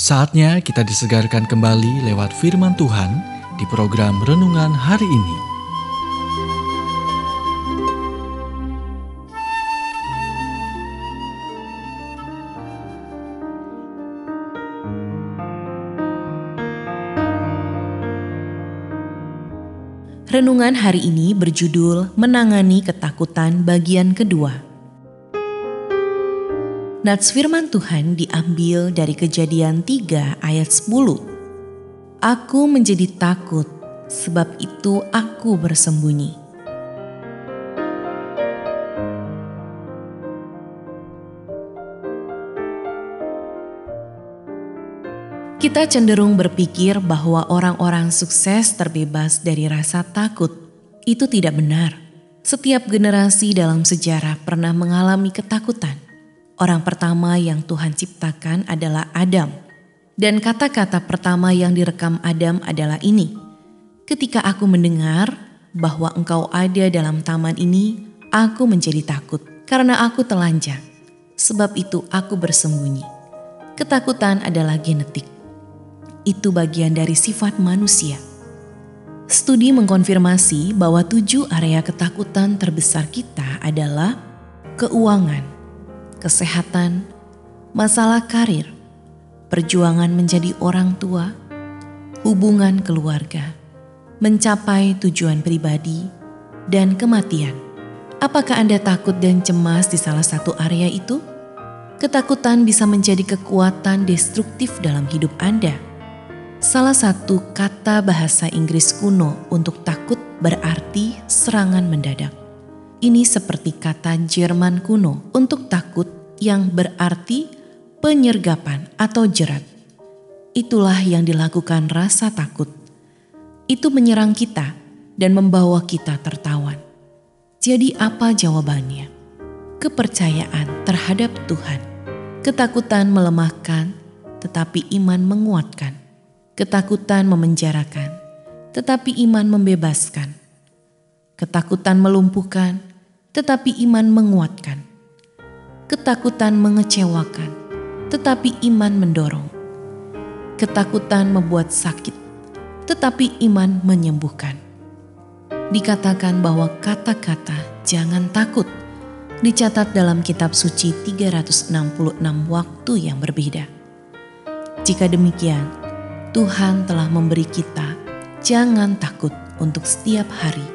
Saatnya kita disegarkan kembali lewat firman Tuhan di program renungan hari ini. Renungan hari ini berjudul Menangani Ketakutan bagian kedua. Nats firman Tuhan diambil dari kejadian 3 ayat 10. Aku menjadi takut, sebab itu aku bersembunyi. Kita cenderung berpikir bahwa orang-orang sukses terbebas dari rasa takut. Itu tidak benar. Setiap generasi dalam sejarah pernah mengalami ketakutan. Orang pertama yang Tuhan ciptakan adalah Adam. Dan kata-kata pertama yang direkam Adam adalah ini. Ketika aku mendengar bahwa engkau ada dalam taman ini, aku menjadi takut karena aku telanjang. Sebab itu aku bersembunyi. Ketakutan adalah genetik itu bagian dari sifat manusia. Studi mengkonfirmasi bahwa tujuh area ketakutan terbesar kita adalah keuangan, kesehatan, masalah karir, perjuangan menjadi orang tua, hubungan keluarga, mencapai tujuan pribadi, dan kematian. Apakah Anda takut dan cemas di salah satu area itu? Ketakutan bisa menjadi kekuatan destruktif dalam hidup Anda Salah satu kata bahasa Inggris kuno untuk takut berarti serangan mendadak. Ini seperti kata Jerman kuno untuk takut yang berarti penyergapan atau jerat. Itulah yang dilakukan rasa takut. Itu menyerang kita dan membawa kita tertawan. Jadi apa jawabannya? Kepercayaan terhadap Tuhan. Ketakutan melemahkan, tetapi iman menguatkan. Ketakutan memenjarakan, tetapi iman membebaskan. Ketakutan melumpuhkan, tetapi iman menguatkan. Ketakutan mengecewakan, tetapi iman mendorong. Ketakutan membuat sakit, tetapi iman menyembuhkan. Dikatakan bahwa kata-kata "jangan takut" dicatat dalam kitab suci 366 waktu yang berbeda. Jika demikian, Tuhan telah memberi kita jangan takut untuk setiap hari,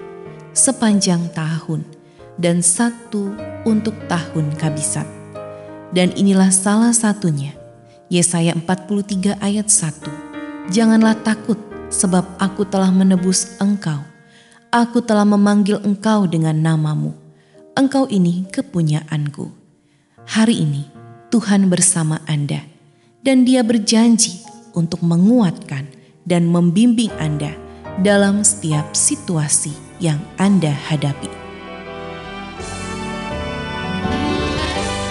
sepanjang tahun, dan satu untuk tahun kabisat. Dan inilah salah satunya, Yesaya 43 ayat 1. Janganlah takut sebab aku telah menebus engkau. Aku telah memanggil engkau dengan namamu. Engkau ini kepunyaanku. Hari ini Tuhan bersama Anda dan dia berjanji untuk menguatkan dan membimbing Anda dalam setiap situasi yang Anda hadapi.